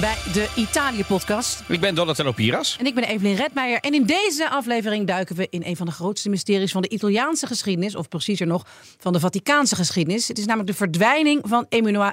bij de Italië-podcast. Ik ben Donatello Piras. En ik ben Evelien Redmeijer. En in deze aflevering duiken we in een van de grootste mysteries van de Italiaanse geschiedenis. Of preciezer nog, van de Vaticaanse geschiedenis. Het is namelijk de verdwijning van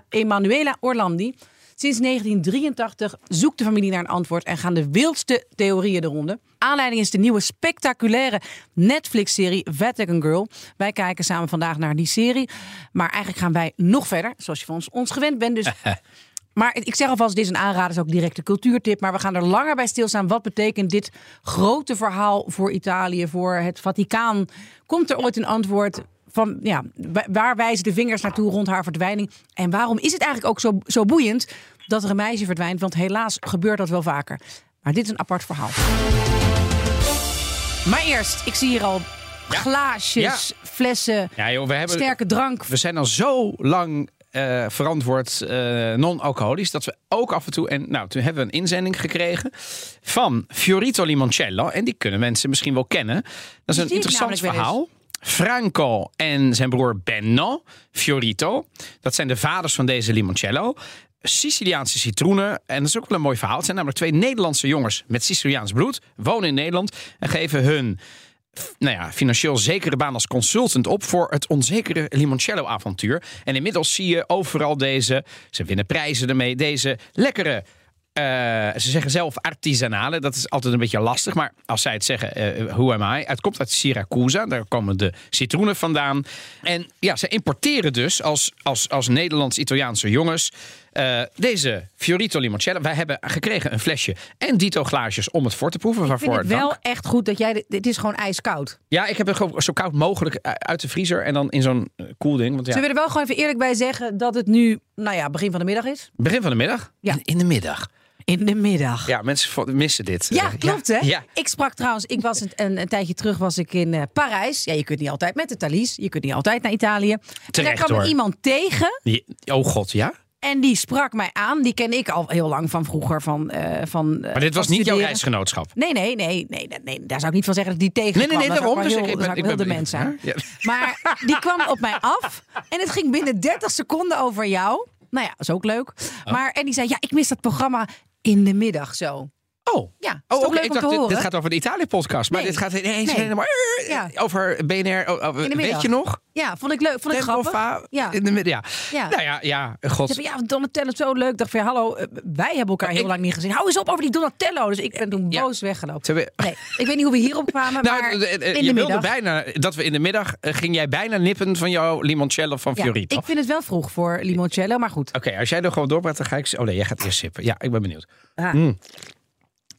Emanuela Orlandi. Sinds 1983 zoekt de familie naar een antwoord en gaan de wildste theorieën de ronde. Aanleiding is de nieuwe spectaculaire Netflix-serie Vatican Girl. Wij kijken samen vandaag naar die serie. Maar eigenlijk gaan wij nog verder, zoals je van ons, ons gewend bent. Dus maar ik zeg alvast, dit is een aanrader, is ook direct een cultuurtip. Maar we gaan er langer bij stilstaan. Wat betekent dit grote verhaal voor Italië, voor het Vaticaan? Komt er ooit een antwoord van, ja, wa- waar wijzen de vingers naartoe rond haar verdwijning? En waarom is het eigenlijk ook zo, zo boeiend dat er een meisje verdwijnt? Want helaas gebeurt dat wel vaker. Maar dit is een apart verhaal. Maar eerst, ik zie hier al glaasjes, flessen, Ja, joh, we, hebben, sterke drank. we zijn al zo lang eh, verantwoord eh, non-alcoholisch dat we ook af en toe. En nou, toen hebben we een inzending gekregen van Fiorito Limoncello. En die kunnen mensen misschien wel kennen. Dat is een interessant verhaal. Franco en zijn broer Benno Fiorito. Dat zijn de vaders van deze limoncello. Siciliaanse citroenen. En dat is ook wel een mooi verhaal. Het zijn namelijk twee Nederlandse jongens met Siciliaans bloed. Wonen in Nederland en geven hun nou ja, financieel zekere baan als consultant op voor het onzekere limoncello-avontuur. En inmiddels zie je overal deze, ze winnen prijzen ermee, deze lekkere. Eh, ze zeggen zelf artisanale, dat is altijd een beetje lastig. Maar als zij het zeggen, eh who am I? Het komt uit Siracusa, daar komen de citroenen vandaan. En ja, ze importeren dus als, als, als Nederlands-Italiaanse jongens eh, deze Fiorito Limoncello. Wij hebben gekregen een flesje en dito glaasjes om het voor te proeven. Ik vind het wel dank. echt goed dat jij... dit- Dit is gewoon ijskoud. Ja, ik heb het gewoon zo koud mogelijk uit de vriezer en dan in zo'n koelding. Want ja, we er wel gewoon even eerlijk bij zeggen dat het nu, nou ja, begin van de middag is? begin van de middag? Ja. In, in de middag. In de middag. Ja, Ja, mensen missen dit. Eh, klopt hè? Ja. Ik sprak trouwens, ik was een, een, een tijdje terug was ik in eh, Parijs. Ja, je kunt niet altijd met de Thalys, je kunt niet altijd naar Italië. en daar Terecht, kwam iemand tegen Ja. Oh god, ja? en die sprak mij aan. Die ken ik al heel lang van vroeger van eh van. Maar dit was niet jouw reisgenootschap? Nee, nee, nee, nee, nee, nee, daar zou ik niet van zeggen dat die tegen Nee, nee, nee, daarom. ik Dus ik, ben, ik ben de mens zijn. Ja. Maar die kwam op mij af en het ging binnen 30 seconden over jou. Nou ja, is ook leuk. Oh. Maar en die zei: Ja, ik mis dat programma in de middag zo. Oh. Ja, Oh, oké. Ik dacht, dit, dit gaat over de Italië-podcast. Maar Nee. dit gaat ineens Nee. helemaal eh, Ja. over BNR. Oh, oh, de weet je nog? Ja, vond ik leuk, vond ik grappig. Ja. In de middag. Ja. Ja. Nou ja, ja, god. Ja, Donatello, zo leuk. Ik dacht van, ja, hallo, eh, wij hebben elkaar heel ik- lang niet gezien. Hou eens op over die Donatello. Dus ik ben toen boos weggelopen. Hebben- Nee, ik weet niet hoe we hierop kwamen, Nou, maar eh, eh, in de je wilde bijna dat we in de middag eh, ging jij bijna nippen van jouw limoncello van Fiorito. ik vind het wel vroeg voor limoncello, maar goed. Oké, als jij er gewoon doorpraat, dan ga ik. Oh nee, jij gaat eerst sippen. Ja, ik ben benieuwd. Ah.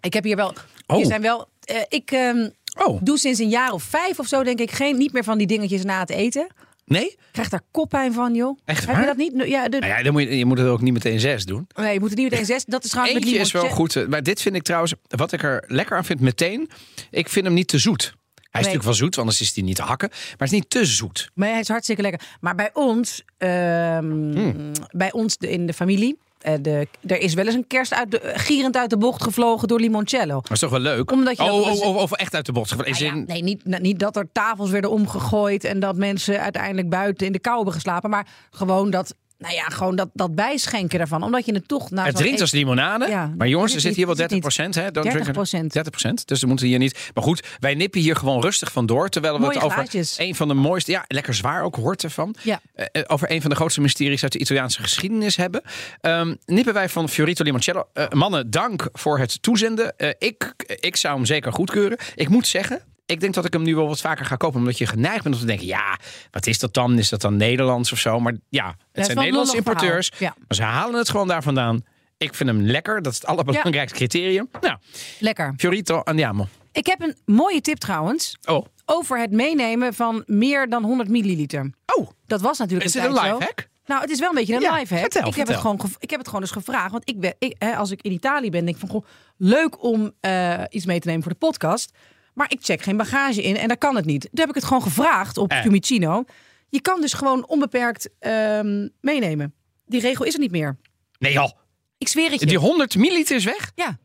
Ik heb hier wel, Oh. hier zijn wel, eh, ik ehm, Oh, doe sinds een jaar of vijf of zo, denk ik, geen, niet meer van die dingetjes na het eten. nee? Krijg daar koppijn van, joh. Echt Heb waar? je dat niet? Ja, de, Nou ja, dan moet je, je moet het ook niet meteen zes doen. nee, je moet het niet meteen zes. Dat is trouwens met Eentje is wel goed. eh, Maar dit vind ik trouwens, wat ik er lekker aan vind meteen. Ik vind hem niet te zoet. Hij is natuurlijk wel zoet, anders is hij niet te hakken. Maar hij is niet te zoet. Maar hij is hartstikke lekker. Maar bij ons, ehm, Hmm. bij ons in de familie, de, er is wel eens een kerst uit de, gierend uit de bocht gevlogen door limoncello. Dat is toch wel leuk? Omdat je oh, oh, dus- oh, of echt uit de bocht. Is Nou ja, in- nee, niet, niet dat er tafels werden omgegooid en dat mensen uiteindelijk buiten in de kou hebben geslapen. Maar gewoon dat, nou ja, gewoon dat, dat bijschenken daarvan. Omdat je het toch na het drinkt als limonade. Ja, maar jongens, er zit hier wel niet, 30 is het procent. 30%. 30 procent. Dus we moeten hier niet. Maar goed, wij nippen hier gewoon rustig van door. Terwijl we Mooie het over een van de mooiste. Ja, lekker zwaar ook hoort ervan. Ja. eh, eh, over een van de grootste mysteries uit de Italiaanse geschiedenis hebben. Ehm, nippen wij van Fiorito Limoncello. Eh, mannen, dank voor het toezenden. Ik, ik zou hem zeker goedkeuren. Ik moet zeggen. Ik denk dat ik hem nu wel wat vaker ga kopen. Omdat je geneigd bent om te denken: ja, wat is dat dan? Is dat dan Nederlands of zo? Maar ja, het zijn Nederlandse importeurs. Ja. Maar ze halen het gewoon daar vandaan. Ik vind hem lekker. Dat is het allerbelangrijkste criterium. Nou, Lekker. Fiorito Andiamo. Ik heb een mooie tip trouwens. Oh, Over het meenemen van meer dan 100 milliliter. oh. Dat was natuurlijk Is een een tijd zo. lifehack? Nou, het is wel een beetje een Ja, live hack. vertel, ik, heb het gewoon ik heb het gewoon eens gevraagd. Want ik ben, ik, hè, als ik in Italië ben, denk ik van goh, leuk om eh, iets mee te nemen voor de podcast. Maar ik check geen bagage in en dan kan het niet. Toen heb ik het gewoon gevraagd op Eh. Fiumicino. Je kan dus gewoon onbeperkt ehm, meenemen. Die regel is er niet meer. Nee joh. Ik zweer het je. Die 100 milliliter is weg? Ja.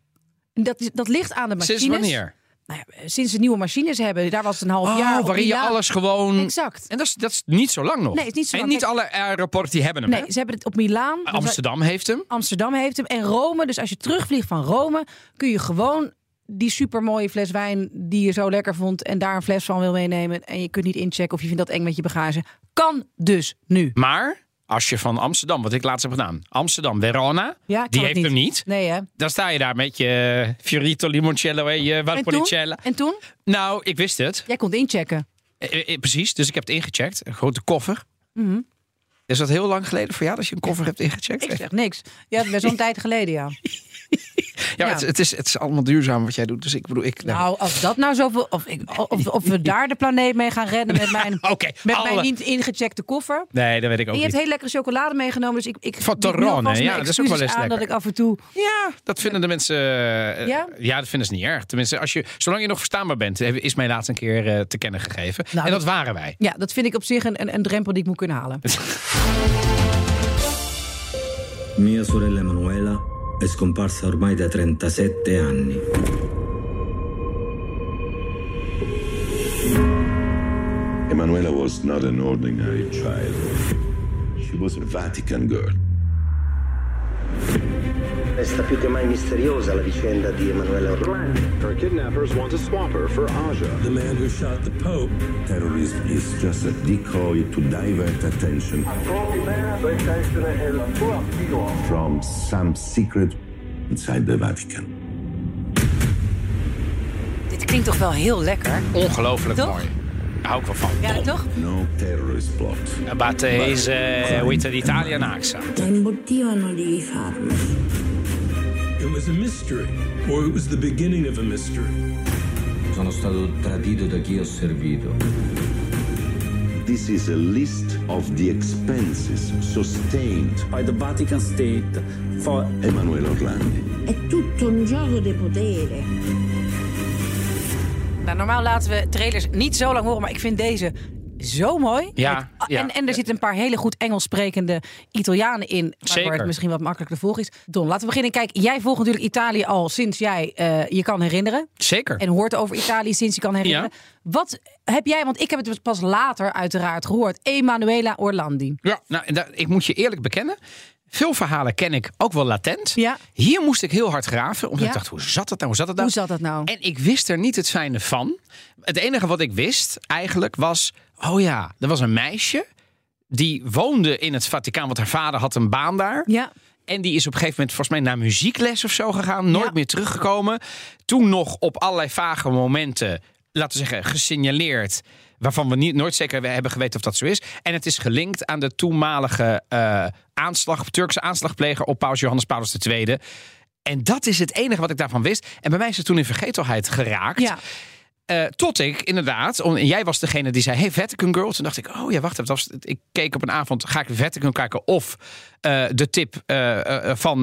Dat, dat ligt aan de machines. Sinds wanneer? nou ja, sinds ze nieuwe machines hebben, daar was het een half Oh, jaar. waarin je alles gewoon... Exact. En dat is, dat is niet zo lang nog. Nee, is niet zo en lang. niet alle aeroporten die hebben hem. Nee, hè? ze hebben het op Milaan. Amsterdam heeft hem. Amsterdam heeft hem en Rome. Dus als je terugvliegt van Rome, kun je gewoon die supermooie fles wijn die je zo lekker vond en daar een fles van wil meenemen en je kunt niet inchecken of je vindt dat eng met je bagage. Kan dus nu. Maar als je van Amsterdam, wat ik laatst heb gedaan, Amsterdam, Verona, Ja, die heeft hem niet. Nee hè? Dan sta je daar met je Fiorito Limoncello en je? Valpolicella. En toen? Nou, ik wist het. Jij kon inchecken. Eh, eh, precies, dus ik heb het ingecheckt. Een grote koffer. Mhm. Is dat heel lang geleden voor jou dat je een koffer hebt ingecheckt? Ik zeg niks. Ja, dat best wel een tijd geleden, ja. ja, ja. Het, het, is, het is allemaal duurzaam wat jij doet. Dus ik bedoel, ik. Nou, als dat nou zoveel. Of, ik, of, of we daar de planeet mee gaan redden met mijn, Oké, met alle- mijn niet ingecheckte koffer. Nee, dat weet ik ook En je hebt hele lekkere chocolade meegenomen. Dus ik, ik Van alvast ja, dat is ook wel eens aan lekker. dat ik af en toe. Ja, dat vinden de mensen. eh, Ja? ja? dat vinden ze niet erg. Tenminste, als je, zolang je nog verstaanbaar bent, heb- is mij laatst een keer eh, te kennen gegeven. Nou, en dat waren wij. Ja, dat vind ik op zich een, een, een drempel die ik moet kunnen halen. Mia sorella Emanuela è scomparsa ormai da 37 anni. Emanuela was not an ordinary child. She was a Vatican girl. Resta più che mai misteriosa la vicenda di Emanuela Orlandi. Her kidnappers want to swap her for Aja. The man who shot the Pope. Terrorism is just a decoy to divert attention from some secret inside the Vatican. Dit klinkt toch wel heel lekker? Ongelooflijk Toch? mooi. Daar hou ik wel van. Ja, toch? No terrorist plot. Battese, hoe heet het, Italië Naxa. La imbottivano di farmaci. Was a mystery, or it was the beginning of a mystery. Sono stato tradito da chi ho servito. This is a list of the expenses sustained by the Vatican State for Emanuela Orlandi. È tutto un gioco di potere. Nou, normaal laten we trailers niet zo lang horen, maar ik vind deze zo mooi. Ja. En, en er zitten een paar hele goed Engels sprekende Italianen in. Waardoor Zeker. het misschien wat makkelijker te volgen is. Don, laten we beginnen. Kijk, jij volgt natuurlijk Italië al sinds jij eh, je kan herinneren. Zeker. En hoort over Italië sinds je kan herinneren. Wat heb jij, want ik heb het dus pas later uiteraard gehoord. Emanuela Orlandi. Ja, nou, ik moet je eerlijk bekennen. Veel verhalen ken ik ook wel latent. Ja. Hier moest ik heel hard graven. Omdat Ja. ik dacht, hoe zat het nou? Hoe zat het nou? Hoe zat dat nou? En ik wist er niet het fijne van. Het enige wat ik wist eigenlijk was... Oh ja, er was een meisje. Die woonde in het Vaticaan. Want haar vader had een baan daar. Ja. En die is op een gegeven moment volgens mij naar muziekles of zo gegaan. Nooit Ja. meer teruggekomen. Toen nog op allerlei vage momenten, laten we zeggen, gesignaleerd. Waarvan we niet, nooit zeker hebben geweten of dat zo is. En het is gelinkt aan de toenmalige eh, aanslag, Turkse aanslagpleger op Paus Johannes Paulus II. En dat is het enige wat ik daarvan wist. En bij mij is het toen in vergetelheid geraakt. Ja. Eh, tot ik inderdaad, om- en jij was degene die zei: Hey, Vatican Girl. Toen dacht ik: Oh ja, wacht even. Dat was, ik keek op een avond, ga ik Vatican kijken of eh, de tip eh, van,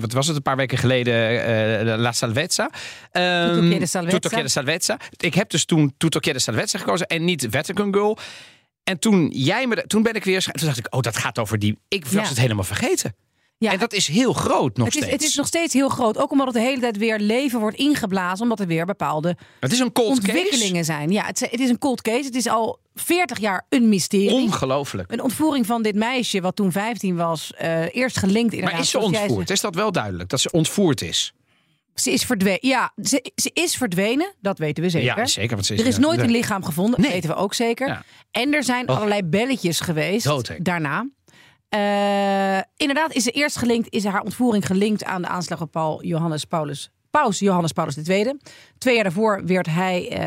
wat was het, een paar weken geleden, La Salvezza. Ehm, Tutto chiede salvezza. Ik heb dus toen Tutto chiede salvezza gekozen en niet Vatican Girl. En toen jij me, toen ben ik weer, toen dacht ik: Oh, dat gaat over die. Ik was Ja. het helemaal vergeten. Ja. En dat is heel groot nog Het is, steeds. het is nog steeds heel groot. Ook omdat het de hele tijd weer leven wordt ingeblazen. Omdat er weer bepaalde Het is een cold ontwikkelingen case. zijn. Ja, het, het is een cold case. Het is al 40 jaar een mysterie. Ongelooflijk. Een ontvoering van dit meisje, wat toen 15 was, eh, eerst gelinkt inderdaad. Maar is ze ontvoerd? Is dat wel duidelijk? Dat ze ontvoerd is? Ze is verdwenen. Ja, ze, ze is verdwenen. Dat weten we zeker. Ja, zeker. Want ze is, Er is nooit een lichaam gevonden. Nee. weten we ook zeker. Ja. En er zijn Oh. allerlei belletjes geweest daarna. Eh, inderdaad is ze eerst gelinkt, is haar ontvoering gelinkt aan de aanslag op Paul Johannes Paulus. Paus Johannes Paulus II. Twee jaar daarvoor werd, hij, eh,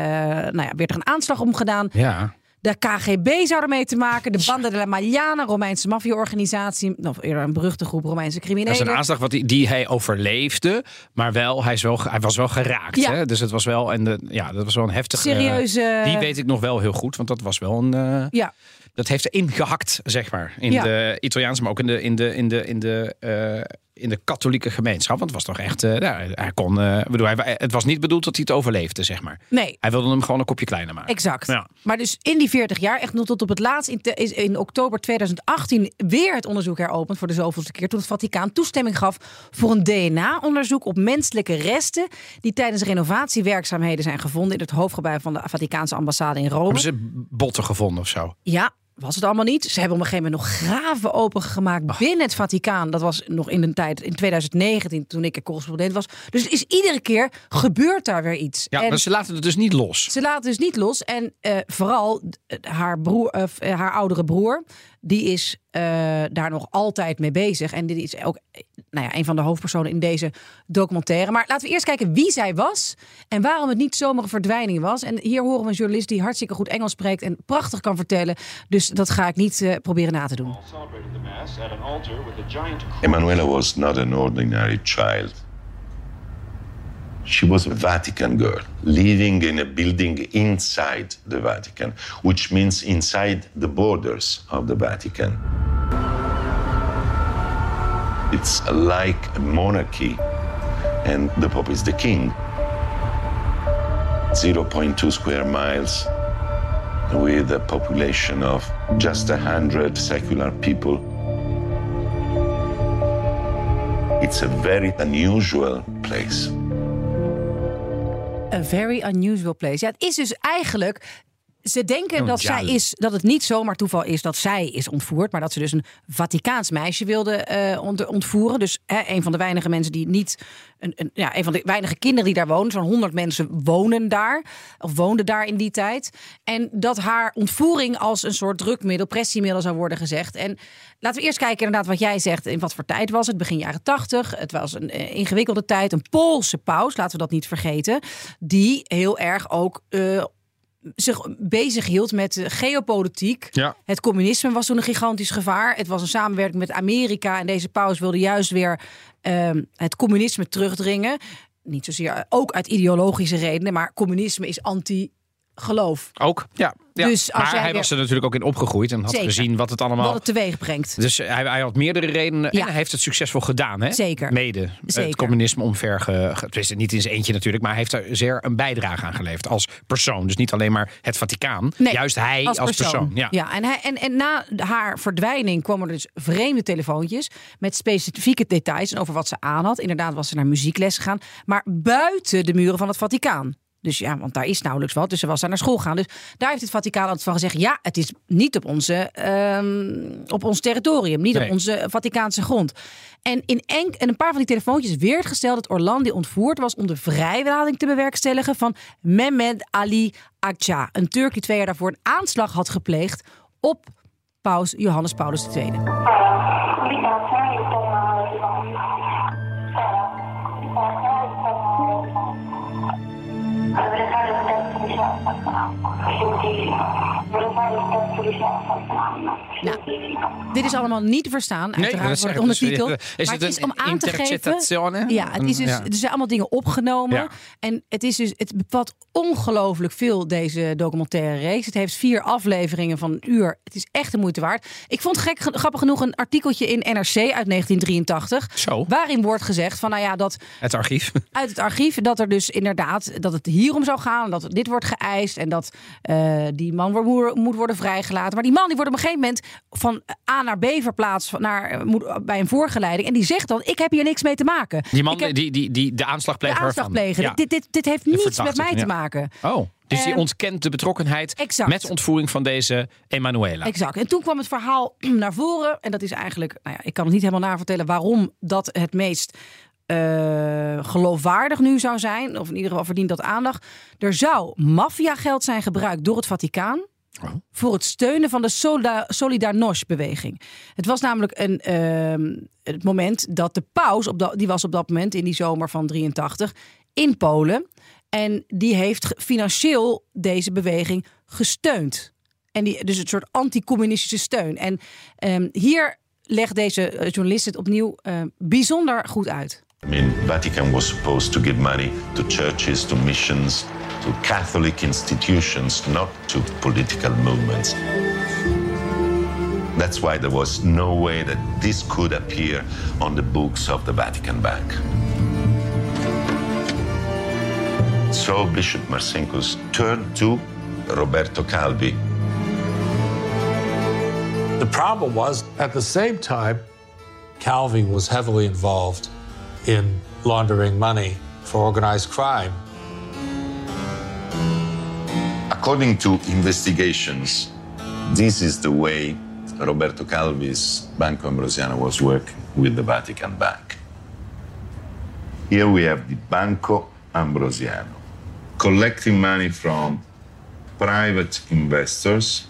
nou ja, werd er een aanslag omgedaan. Ja. De KGB zou ermee te maken. De Banda della Magliana, Romeinse maffia-organisatie. Of eerder een beruchte groep Romeinse Dat criminelen. is een aanslag wat die, die hij overleefde, maar wel, hij, is wel, hij was wel geraakt. Ja. Hè? Dus het was wel, en de, ja, dat was wel een heftige. Serieuze- Die weet ik nog wel heel goed, want dat was wel een. eh, Ja, dat heeft erin gehakt, zeg maar. In Ja. de Italiaanse, maar ook in de, in de, in de, in de, eh, in de katholieke gemeenschap. Want het was toch echt, ja, hij kon, eh, bedoel, hij, het was niet bedoeld dat hij het overleefde, zeg maar. Nee, Hij wilde hem gewoon een kopje kleiner maken. Exact. Ja. Maar dus in die 40 jaar, echt nog tot op het laatst, in, te- is in oktober 2018 weer het onderzoek heropend voor de zoveelste keer. Toen het Vaticaan toestemming gaf voor een DNA-onderzoek op menselijke resten. die tijdens renovatiewerkzaamheden zijn gevonden in het hoofdgebouw van de Vaticaanse ambassade in Rome. Hebben ze botten gevonden of zo? Ja, was het allemaal niet. Ze hebben op een gegeven moment nog graven opengemaakt binnen het Vaticaan. Dat was nog in de tijd, in 2019, toen ik correspondent was. Dus het is iedere keer gebeurt daar weer iets. Ja, En- maar ze laten het dus niet los. ze laat dus niet los. En eh, vooral eh, haar, broer, eh, haar oudere broer, die is eh, daar nog altijd mee bezig. En dit is ook eh, nou ja, een van de hoofdpersonen in deze documentaire. Maar laten we eerst kijken wie zij was en waarom het niet zomaar een verdwijning was. En hier horen we een journalist die hartstikke goed Engels spreekt en prachtig kan vertellen. Dus dat ga ik niet eh, proberen na te doen. Emanuela was not an ordinary child. She was a Vatican girl living in a building inside the Vatican, which means inside the borders of the Vatican. It's like a monarchy, and the Pope is the king. 0.2 square miles with a population of just 100 secular people. It's a very unusual place. A very unusual place. Ja, het is dus eigenlijk. Ze denken Oh, dat zij is, dat het niet zomaar toeval is dat zij is ontvoerd, maar dat ze dus een Vaticaans meisje wilde eh, ont- ontvoeren. Dus hè, een van de weinige mensen die niet, een, een, ja, een van de weinige kinderen die daar wonen, zo'n 100 mensen wonen daar of woonden daar in die tijd. En dat haar ontvoering als een soort drukmiddel, pressiemiddel zou worden gezegd. En laten we eerst kijken inderdaad wat jij zegt. In wat voor tijd was het? Begin jaren 80. Het was een eh, ingewikkelde tijd. Een Poolse paus, laten we dat niet vergeten, die heel erg ook eh, zich bezig hield met de geopolitiek. Ja. Het communisme was toen een gigantisch gevaar. Het was een samenwerking met Amerika. En deze paus wilde juist weer ehm, het communisme terugdringen. Niet zozeer ook uit ideologische redenen, maar communisme is anti-geloof. Ook, ja. ja. Dus als maar hij weer- was er natuurlijk ook in opgegroeid en had Zeker. gezien wat het allemaal... Wat het teweeg brengt. Dus hij, hij had meerdere redenen Ja. en hij heeft het succesvol gedaan. Hè? Zeker. Mede. Zeker. Het communisme omver. Ge, ge- tenminste, niet in zijn eentje natuurlijk, maar hij heeft er zeer een bijdrage aan geleverd als persoon. Dus niet alleen maar het Vaticaan. Nee, Juist hij als, persoon. Ja. en, hij, en, en na haar verdwijning kwamen er dus vreemde telefoontjes met specifieke details en over wat ze aan had. Inderdaad was ze naar muziekles gegaan, maar buiten de muren van het Vaticaan. Dus ja, want daar is nauwelijks wat. Dus ze was daar naar school gegaan. Dus daar heeft het Vaticaan altijd van gezegd: ja, het is niet op, onze, ehm, op ons territorium, niet Nee. op onze Vaticaanse grond. En in enk, en een paar van die telefoontjes werd gesteld dat Orlandi ontvoerd was om de vrijlading te bewerkstelligen van Mehmed Ali Agca, een Turk die twee jaar daarvoor een aanslag had gepleegd op paus Johannes Paulus II. かったな。Nou, dit is allemaal niet te verstaan, uiteraard zeg het dus. ondertiteld. Is maar het het is om aan te geven... Ja, het is dus, Ja. er zijn allemaal dingen opgenomen. Ja. En het, is dus, het bevat ongelooflijk veel, deze documentaire reeks. Het heeft vier afleveringen van een uur. Het is echt de moeite waard. Ik vond gek, grappig genoeg een artikeltje in NRC uit 1983. Zo. Waarin wordt gezegd van, nou ja, dat Het archief. uit het archief dat er dus inderdaad dat het hierom zou gaan, dat dit wordt geëist en dat eh, die man wordt, moet worden vrijgelaten. Maar die man die wordt op een gegeven moment van A naar B verplaatst naar, eh, moet, bij een voorgeleiding en die zegt dan: ik heb hier niks mee te maken. Die man, heb die, die, die, de aanslagpleger de aanslag ervan. plegen. Ja. Dit, dit, dit heeft niets met mij te ja. maken. Oh, dus die En- ontkent de betrokkenheid Exact. met de ontvoering van deze Emanuela. Exact. En toen kwam het verhaal naar voren. En dat is eigenlijk, nou ja, ik kan het niet helemaal navertellen waarom dat het meest eh, geloofwaardig nu zou zijn. Of in ieder geval verdient dat aandacht. Er zou maffiageld zijn gebruikt door het Vaticaan. Voor het steunen van de Solda- Solidarność-beweging. Het was namelijk een, ehm, het moment dat de paus, op dat, die was op dat moment in die zomer van 83 in Polen. En die heeft financieel deze beweging gesteund. En die, dus een soort anti-communistische steun. En ehm, hier legt deze eh, journalist het opnieuw eh, bijzonder goed uit. I mean, Vatican was supposed to give money to churches, to missions, to Catholic institutions, not to political movements. That's why there was no way that this could appear on the books of the Vatican Bank. So Bishop Marcinkus turned to Roberto Calvi. The problem was, at the same time, Calvi was heavily involved in laundering money for organized crime. According to investigations, this is the way Roberto Calvi's Banco Ambrosiano was working with the Vatican Bank. Here we have the Banco Ambrosiano collecting money from private investors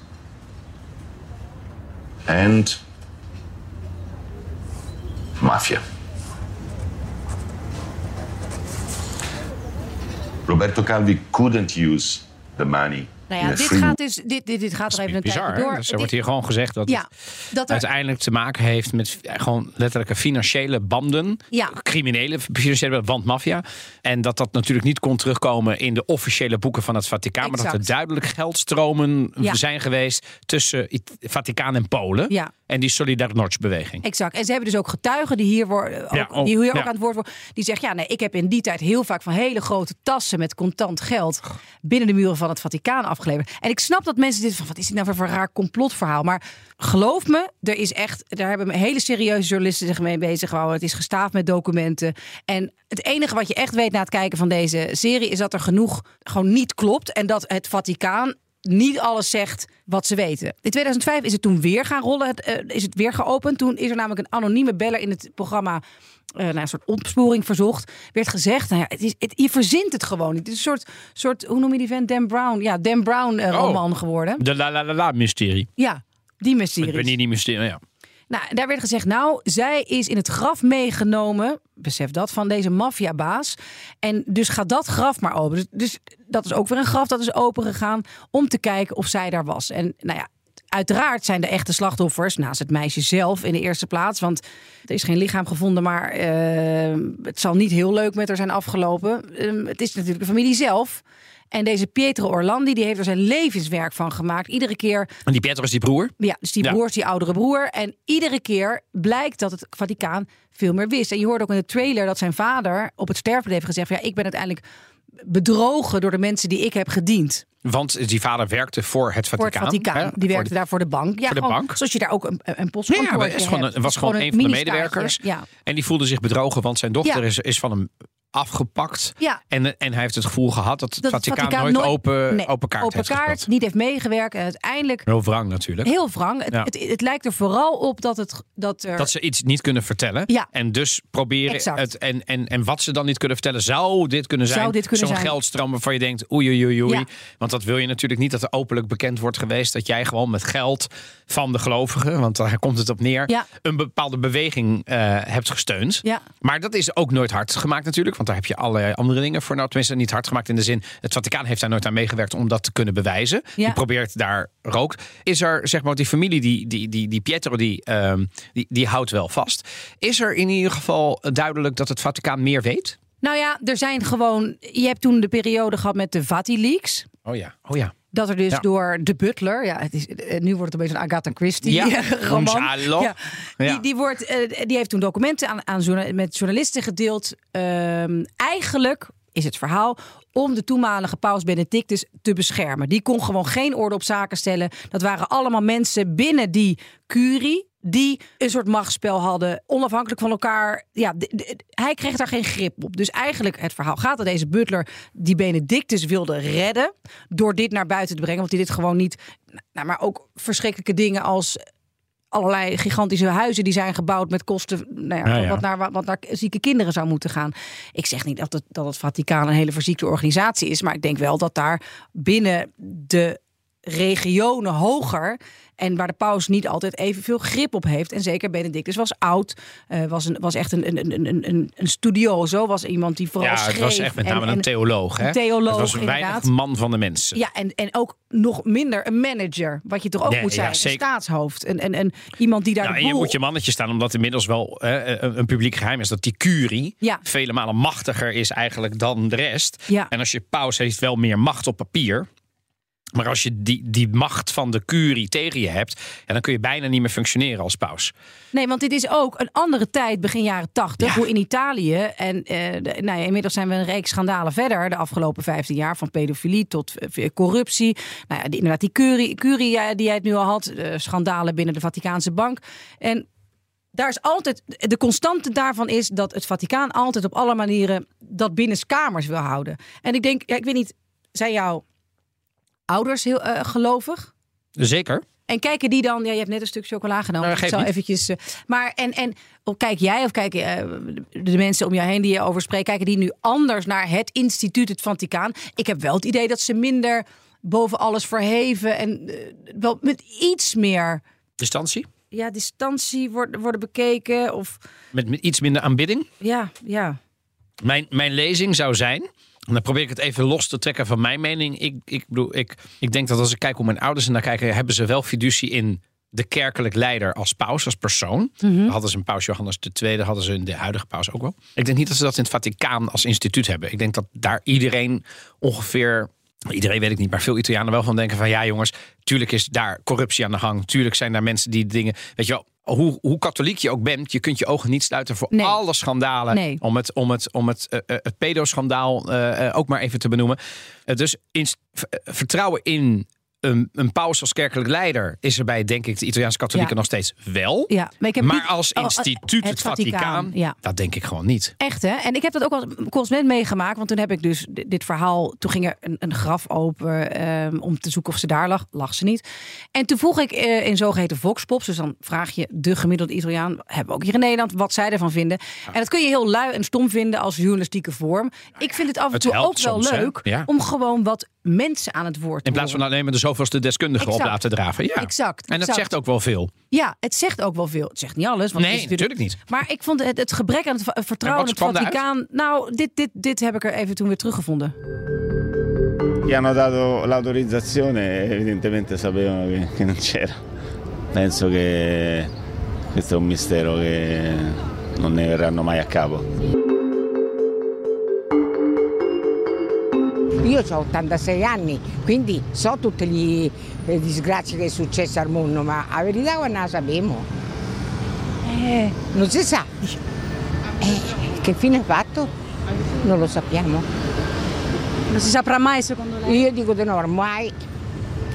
and mafia. Roberto Calvi couldn't use the money. Nou ja, dit gaat dus dit, dit, dit gaat er even een Bizar, tijdje hè? door. Dus er Dit- wordt hier gewoon gezegd dat ja, het dat er, uiteindelijk te maken heeft met gewoon letterlijke financiële banden. Ja. Criminele financiële banden, want maffia. En dat dat natuurlijk niet kon terugkomen in de officiële boeken van het Vaticaan. Maar dat er duidelijk geldstromen Ja. zijn geweest tussen het Vaticaan en Polen. Ja. En die Solidarność-beweging. Exact. En ze hebben dus ook getuigen die hier, worden, ook, Ja, ook- die hier ook ja. aan het woord worden. Die zeggen, ja, nee, ik heb in die tijd heel vaak van hele grote tassen met contant geld binnen de muren van het Vaticaan En ik snap dat mensen dit van, wat is dit nou voor een raar complotverhaal? Maar geloof me, er is echt, daar hebben hele serieuze journalisten zich mee bezig gehouden. Het is gestaafd met documenten. En het enige wat je echt weet na het kijken van deze serie is dat er genoeg gewoon niet klopt. En dat het Vaticaan niet alles zegt wat ze weten. In 2005 is het toen weer gaan rollen, het, eh, is het weer geopend. Toen is er namelijk een anonieme beller in het programma eh nou, een soort opsporing verzocht. Werd gezegd, nou ja, het is, het, je verzint het gewoon niet. Het is een soort, soort, hoe noem je die vent? Dan Brown. Ja, Dan Brown eh, Oh. roman geworden. De la la la la mysterie. Ja, die mysterie. Benini mysterie, ja. Nou, daar werd gezegd, nou, zij is in het graf meegenomen, besef dat, van deze maffiabaas. En dus gaat dat graf maar open. Dus, dus dat is ook weer een graf dat is open gegaan om te kijken of zij daar was. En nou ja, uiteraard zijn de echte slachtoffers, naast het meisje zelf in de eerste plaats. Want er is geen lichaam gevonden, maar eh, het zal niet heel leuk met haar zijn afgelopen. Ehm, het is natuurlijk de familie zelf. En deze Pietro Orlandi, die heeft er zijn levenswerk van gemaakt. Iedere keer En die Pietro is die broer. ja, dus die Ja. broer is die oudere broer. En iedere keer blijkt dat het Vaticaan veel meer wist. En je hoort ook in de trailer dat zijn vader op het sterfbed heeft gezegd... van, ja, ik ben uiteindelijk bedrogen door de mensen die ik heb gediend. Want die vader werkte voor het Voor Vaticaan. het Vaticaan. hè? Die werkte daar voor de bank. Ja, voor de gewoon bank. Zoals je daar ook een, een Ja, het is gewoon, hebt. een- was gewoon een van de medewerkers. Ja. En die voelde zich bedrogen, want zijn dochter Ja. is, is van hem afgepakt. Ja. En, en hij heeft het gevoel gehad dat Dat het Vaticaan, nooit, open, nee, open kaart open heeft kaart, gespeeld. niet heeft meegewerkt. En uiteindelijk Heel wrang natuurlijk. heel wrang. Het, Ja. het, het lijkt er vooral op dat, het, dat er... Dat ze iets niet kunnen vertellen. Ja. En dus proberen Exact. het. En, en, en wat ze dan niet kunnen vertellen, zou dit kunnen zijn. Zou dit kunnen Zo'n zijn. geldstroom waarvan je denkt, oei oei oei oei. Ja. Want dat wil je natuurlijk niet dat er openlijk bekend wordt geweest dat jij gewoon met geld van de gelovigen, want daar komt het op neer, een bepaalde beweging eh, hebt gesteund. Ja. Maar dat is ook nooit hard gemaakt natuurlijk, want daar heb je allerlei andere dingen voor. Nou, tenminste niet hard gemaakt in de zin, het Vaticaan heeft daar nooit aan meegewerkt om dat te kunnen bewijzen. Ja. Die probeert daar rook. Is er, zeg maar, die familie, die, die, die, die Pietro, die, ehm, die, die houdt wel vast. Is er in ieder geval duidelijk dat het Vaticaan meer weet? Nou ja, er zijn gewoon... Je hebt toen de periode gehad met de Vati-leaks. Oh ja, oh ja. Dat er dus Ja. door de butler, ja, het is, eh, nu wordt het een beetje een Agatha Christie Ja, roman. Ja. Die, die, wordt, eh, die heeft toen documenten aan, aan met journalisten gedeeld. Ehm, eigenlijk is het verhaal om de toenmalige paus Benedictus te beschermen. Die kon gewoon geen orde op zaken stellen. Dat waren allemaal mensen binnen die curie die een soort machtsspel hadden, onafhankelijk van elkaar. Ja, hij kreeg daar geen grip op. Dus eigenlijk het verhaal gaat dat deze butler die Benedictus wilde redden door dit naar buiten te brengen, want hij dit gewoon niet. Nou, maar ook verschrikkelijke dingen als allerlei gigantische huizen die zijn gebouwd met kosten nou ja. Wat, naar, wat naar zieke kinderen zou moeten gaan. Ik zeg niet dat het, dat het Vaticaan een hele verziekte organisatie is, maar ik denk wel dat daar binnen de regionen hoger en waar de paus niet altijd evenveel grip op heeft. En zeker Benedictus was oud, eh, was, een, was echt een, een, een, een- een, een studioso, was iemand die vooral Ja, schreef. het was echt met name en- een theoloog. Hè? een theoloog, het was een weinig man van de mensen. Ja, en, en ook nog minder een manager, wat je toch ook Nee, moet ja, zijn. een staatshoofd. En, en, en iemand die daar Nou, je moet je mannetje staan, omdat inmiddels wel hè, een, een publiek geheim is dat die curie Ja. vele malen machtiger is eigenlijk dan de rest. Ja. En als je paus heeft wel meer macht op papier. Maar als je die, die macht van de curie tegen je hebt, ja, dan kun je bijna niet meer functioneren als paus. Nee, want dit is ook een andere tijd, begin jaren tachtig, Ja. hoe in Italië. En eh, de- nou ja, inmiddels zijn we een reeks schandalen verder de afgelopen 15 jaar. Van pedofilie tot eh, corruptie. Nou ja, die, inderdaad, die curie, curie die jij het nu al had. eh, schandalen binnen de Vaticaanse bank. En daar is altijd, de constante daarvan is dat het Vaticaan altijd op alle manieren dat binnenskamers wil houden. En ik denk, ja, ik weet niet, zijn jouw ouders heel eh, gelovig? Zeker. En kijken die dan, ja, je hebt net een stuk chocola genomen. Nou, dus ik zal niet. eventjes. eh, maar en, en of kijk jij of kijken eh, de mensen om jou heen die je over spreekt, kijken die nu anders naar het instituut, het Vaticaan? Ik heb wel het idee dat ze minder boven alles verheven en wel met iets meer Distantie. ja, distantie worden, worden bekeken. Of Met, met iets minder aanbidding. ja, ja. Mijn, mijn lezing zou zijn. En dan probeer ik het even los te trekken van mijn mening. Ik, ik, bedoel, ik, ik denk dat als ik kijk hoe mijn ouders er naar kijken, hebben ze wel fiducie in de kerkelijk leider als paus, als persoon. Hadden ze een paus Johannes II, hadden ze in de huidige paus ook wel. Ik denk niet dat ze dat in het Vaticaan als instituut hebben. Ik denk dat daar iedereen ongeveer. Iedereen weet ik niet, maar veel Italianen wel van denken van ja jongens, tuurlijk is daar corruptie aan de gang. Tuurlijk zijn daar mensen die dingen, weet je wel, hoe, hoe katholiek je ook bent, je kunt je ogen niet sluiten voor Nee. alle schandalen. Nee. Om het, om het, om het, eh, eh, het pedoschandaal eh, ook maar even te benoemen. Dus in, vertrouwen in een, een paus als kerkelijk leider is er bij, denk ik, de Italiaanse katholieken Ja. nog steeds wel. ja. Maar, ik heb Maar niet- als oh, instituut, het, Vaticaan, ja. dat denk ik gewoon niet. Echt hè? En ik heb dat ook als correspondent meegemaakt. Want toen heb ik dus di- dit verhaal. Toen ging er een, een graf open ehm, om te zoeken of ze daar lag. Lag ze niet. En toen vroeg ik eh, in zogeheten voxpops. Dus dan vraag je de gemiddelde Italiaan. Hebben we ook hier in Nederland. Wat zij ervan vinden. En dat kun je heel lui en stom vinden als journalistieke vorm. ik vind het af en toe ook wel leuk. Om gewoon wat mensen aan het woord In plaats van alleen maar de zoveelste deskundige op Exact. laten draven. Ja. Exact, En dat exact. zegt ook wel veel. Ja, het zegt ook wel veel. Het zegt niet alles. Want het Nee, is natuurlijk niet. Maar ik vond het, het gebrek aan het vertrouwen in het Vaticaan. Nou, dit, dit, dit heb ik er even toen weer teruggevonden. Gli hanno dato l'autorizzazione e evidentemente sapevano che, che non c'era. Penso che questo è un mistero che non ne verranno mai a capo. Io ho 86 anni, quindi so tutte le le disgrazie che è successo al mondo, ma la verità non la sappiamo. Eh, non si sa. Eh, che fine ha fatto? Non lo sappiamo. Non si saprà mai secondo lei? Io dico di no, ormai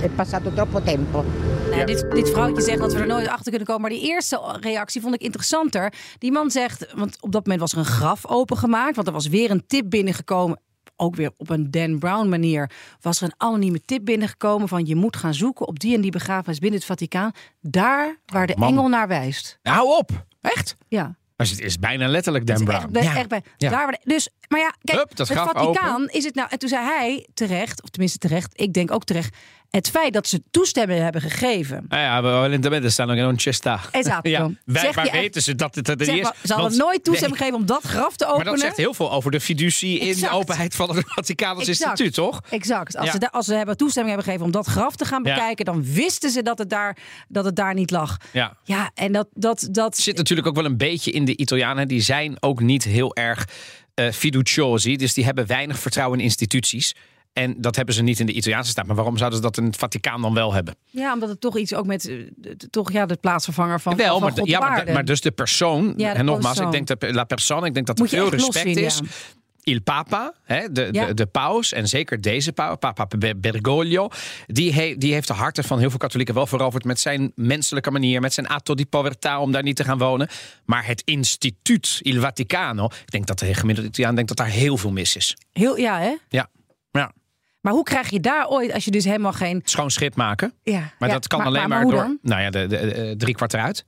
è passato troppo tempo. Nee, dit, dit vrouwtje zegt dat we er nooit achter kunnen komen. Maar die eerste reactie vond ik interessanter. Die man zegt, want op dat moment was er een graf opengemaakt. Want er was weer een tip binnengekomen. Ook weer op een Dan Brown manier. Was er een anonieme tip binnengekomen van je moet gaan zoeken op die en die begrafenis binnen het Vaticaan. Daar waar de man. engel naar wijst. Hou op. Echt? Ja. Maar het is bijna letterlijk Dan Brown. Echt, bij- echt bij, Ja. daar waar de- dus, maar ja, kijk, Hup, dat het Vaticaan is het nou. En toen zei hij terecht, of tenminste terecht, ik denk ook terecht, het feit dat ze toestemming hebben gegeven. Nou ja, evidentemente stanno che non c'è sta. Esatto. Ja, wij, maar weten ze dat het er is? maar, ze hadden Want- nooit toestemming Nee, gegeven om dat graf te Maar openen. dat zegt heel veel over de fiducie in de openheid van het Vaticaans instituut, toch? Exact. Als, Ja. ze, als ze hebben toestemming hebben gegeven om dat graf te gaan Ja. bekijken, dan wisten ze dat het daar, dat het daar niet lag. Ja. Ja, en dat, dat, dat zit natuurlijk ook wel een beetje in de Italianen. Die zijn ook niet heel erg eh fiduciosi. Dus die hebben weinig vertrouwen in instituties. En dat hebben ze niet in de Italiaanse staat. Maar waarom zouden ze dat in het Vaticaan dan wel hebben? Ja, omdat het toch iets ook met eh, de- toch ja, de plaatsvervanger van, wel, van maar, ja, maar, dus de persoon. Ja, de en nogmaals, persoon. ik denk dat la persona, ik denk dat er veel respect zien, is. ja. Il Papa, hè, de, Ja. de, de paus, en zeker deze paus, Papa Ber- Bergoglio, die, he- die heeft de harten van heel veel katholieken wel veroverd met zijn menselijke manier, met zijn atto di povertà om daar niet te gaan wonen. Maar het instituut Il Vaticano, ik denk dat de gemiddelde Italiaan denkt dat daar heel veel mis is. Heel, ja, hè? Ja, ja. Maar hoe krijg je daar ooit, als je dus helemaal geen... schoon schip maken. Ja, Maar ja, dat kan maar- alleen maar door dan? nou ja, de, de, de, drie kwart eruit.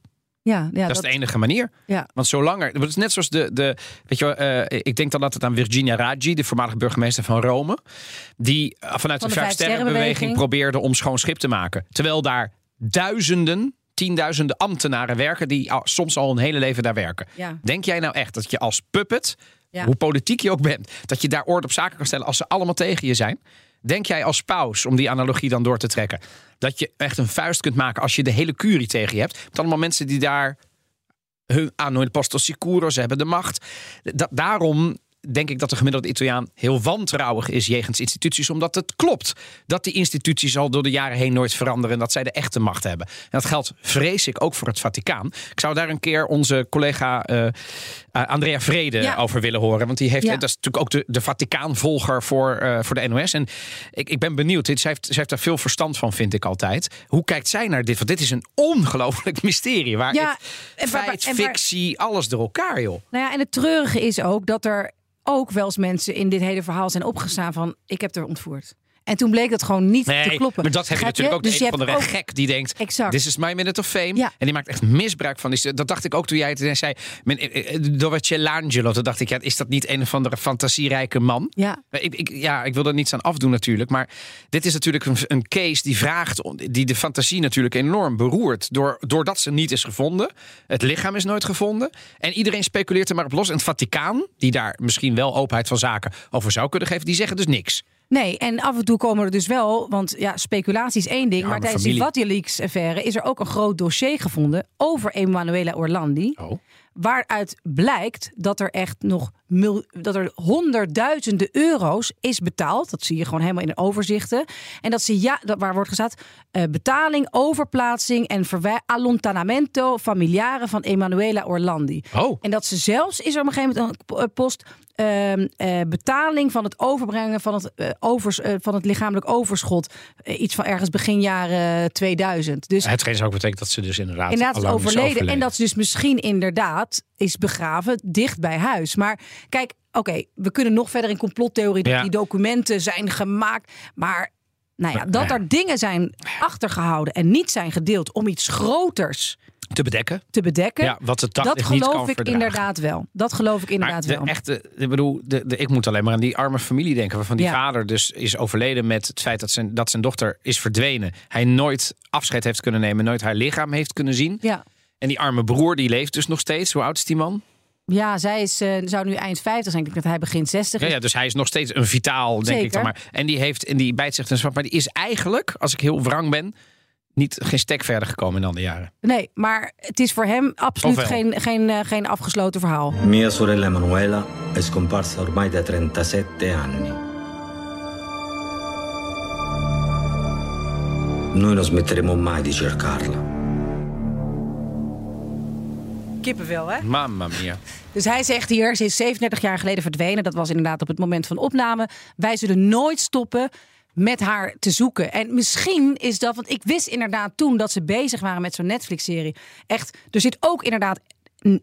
Ja, ja, dat, is de enige manier. Ja. Want zolang er. Het is net zoals de. de weet je, wel, eh, ik denk dan altijd aan Virginia Raggi, de voormalige burgemeester van Rome. Die eh, vanuit Van de de Vijf Sterrenbeweging probeerde om schoon schip te maken. Terwijl daar duizenden, tienduizenden ambtenaren werken. die al- soms al een hele leven daar werken. Ja. Denk jij nou echt dat je als puppet, hoe politiek je ook bent, dat je daar orde op zaken kan stellen als ze allemaal tegen je zijn? Denk jij als paus, om die analogie dan door te trekken, dat je echt een vuist kunt maken als je de hele curie tegen je hebt? Met allemaal mensen die daar hun aan hun posto sicuro, ze hebben de macht. Da- daarom denk ik dat de gemiddelde Italiaan heel wantrouwig is jegens instituties. Omdat het klopt dat die instituties al door de jaren heen nooit veranderen. En dat zij de echte macht hebben. En dat geldt, vrees ik, ook voor het Vaticaan. Ik zou daar een keer onze collega eh, eh, Andrea Vrede Ja. over willen horen. Want die heeft, Ja. dat is natuurlijk ook de, de Vaticaan-volger voor, eh, voor de NOS. En ik, ik ben benieuwd. Dit- Zij heeft, zij heeft daar veel verstand van, vind ik altijd. Hoe kijkt zij naar dit? Want dit is een ongelooflijk mysterie. Waar Ja, het en waar- feit, en waar- fictie, alles door elkaar, joh. Nou ja, en het treurige is ook dat er ook wel eens mensen in dit hele verhaal zijn opgestaan van ik heb er ontvoerd. En toen bleek dat gewoon niet te kloppen. maar dat heb je natuurlijk ook de Dus een van de ook- gek die denkt... Exact. This is my minute of fame. Ja. En die maakt echt misbruik van. die- Dat dacht ik ook toen jij het zei. men- eh, eh, Dovecellangelo. Toen dacht ik, ja, is dat niet een of andere fantasierijke man? Ja. Ik, ik, ja, ik wil er niets aan afdoen natuurlijk. Maar dit is natuurlijk een, een case die vraagt... om- die de fantasie natuurlijk enorm beroert. Door, doordat ze niet is gevonden. Het lichaam is nooit gevonden. En iedereen speculeert er maar op los. En het Vaticaan, die daar misschien wel openheid van zaken over zou kunnen geven... die zeggen dus niks. Nee, en af en toe komen er dus wel, want ja, speculatie is één ding, Ja, maar tijdens die familie. WikiLeaks-affaire is er ook een groot dossier gevonden over Emanuela Orlandi. Oh. Waaruit blijkt dat er echt nog mil, dat er honderdduizenden euro's is betaald. Dat zie je gewoon helemaal in de overzichten. En dat ze ja, dat, waar wordt gezegd, eh, betaling, overplaatsing en allontanamento familiare van Emanuela Orlandi. Oh. En dat ze zelfs is er op een gegeven moment een post ehm, eh, betaling van het overbrengen van het, eh, overs, van het lichamelijk overschot. Iets van ergens begin jaren 2000. Dus Hetgeen zou ook betekenen dat ze dus inderdaad, inderdaad is overleden. En dat ze dus misschien inderdaad is begraven dicht bij huis. Maar kijk, oké, we kunnen nog verder in complottheorie dat Ja. die documenten zijn gemaakt. Maar nou ja, dat er dingen zijn achtergehouden en niet zijn gedeeld om iets groters te bedekken. te bedekken. Ja, wat het dat niet geloof kan ik verdragen. inderdaad wel. Dat geloof ik inderdaad Maar de wel. echte, ik bedoel, de, de, ik moet alleen maar aan die arme familie denken. Waarvan die Ja. vader dus is overleden met het feit dat zijn, dat zijn dochter is verdwenen. Hij nooit afscheid heeft kunnen nemen, nooit haar lichaam heeft kunnen zien. Ja. En die arme broer, die leeft dus nog steeds. Hoe oud is die man? Ja, zij is, eh, zou nu eind 50 zijn. Ik denk dat hij begin 60 Ja, is. ja, dus hij is nog steeds een vitaal, denk ik Zeker. dan maar. En die heeft, en die bijt zich ten zwart. Maar die is eigenlijk, als ik heel wrang ben, niet geen stek verder gekomen in al die jaren. Nee, maar het is voor hem absoluut geen, geen, eh, geen afgesloten verhaal. Mia sorella Emanuela è scomparsa ormai da 37 anni. Noi non smetteremo mai di cercarla. Kippenvel, hè? Mamma mia. Dus hij zegt hier, ze is 37 jaar geleden verdwenen. Dat was inderdaad op het moment van opname. Wij zullen nooit stoppen met haar te zoeken. En misschien is dat, want ik wist inderdaad toen dat ze bezig waren met zo'n Netflix-serie. Echt, er zit ook inderdaad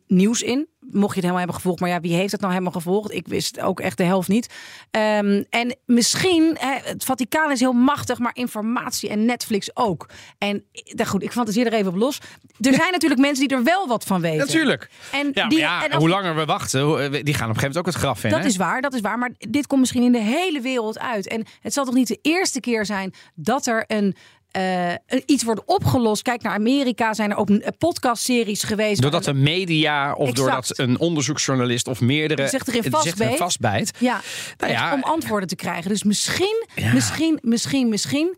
nieuws in. Mocht je het helemaal hebben gevolgd. Maar ja, wie heeft het nou helemaal gevolgd? Ik wist ook echt de helft niet. Ehm, en misschien, hè, het Vaticaan is heel machtig, maar informatie en Netflix ook. En eh, goed, ik fantaseer er even op los. Er zijn natuurlijk mensen die er wel wat van weten. Natuurlijk. En Ja, die, ja, en als- hoe langer we wachten, hoe- die gaan op een gegeven moment ook het graf in. dat hè? is waar, dat is waar. Maar dit komt misschien in de hele wereld uit. En het zal toch niet de eerste keer zijn dat er een. Een- iets wordt opgelost. Kijk naar Amerika, zijn er ook podcastseries geweest. Doordat de media of Exact. doordat een onderzoeksjournalist of meerdere zich erin vastbijt. Ja, Nou ja, om antwoorden te krijgen. Dus misschien, Ja. misschien, misschien, misschien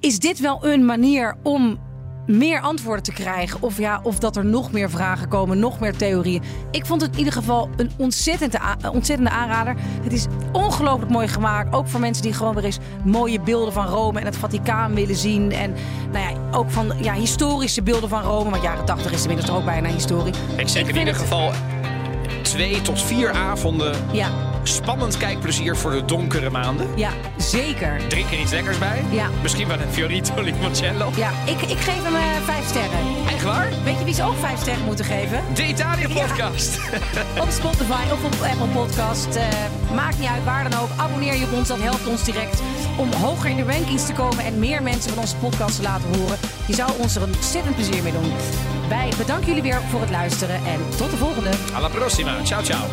is dit wel een manier om meer antwoorden te krijgen. Of, ja, of dat er nog meer vragen komen, nog meer theorieën. Ik vond het in ieder geval een ontzettende, ontzettende aanrader. Het is ongelooflijk mooi gemaakt. Ook voor mensen die gewoon weer eens mooie beelden van Rome en het Vaticaan willen zien. En nou ja, ook van ja, historische beelden van Rome. Want jaren 80 is inmiddels toch ook bijna historie. Ik zeg in ieder het- geval twee tot vier avonden Ja, spannend kijkplezier voor de donkere maanden. ja, zeker. Drink er iets lekkers bij. Ja. Misschien wel een Fiorito Limoncello. Ja, ik, ik geef hem eh, vijf sterren. Echt waar? Weet je wie ze ook vijf sterren moeten geven? De Italië podcast. Op Spotify of op Apple Podcast. Eh, maakt niet uit waar dan ook. Abonneer je op ons, dat helpt ons direct om hoger in de rankings te komen en meer mensen van onze podcast te laten horen. Je zou ons er een ontzettend plezier mee doen. Wij bedanken jullie weer voor het luisteren en tot de volgende. Alla prossima. Ciao ciao.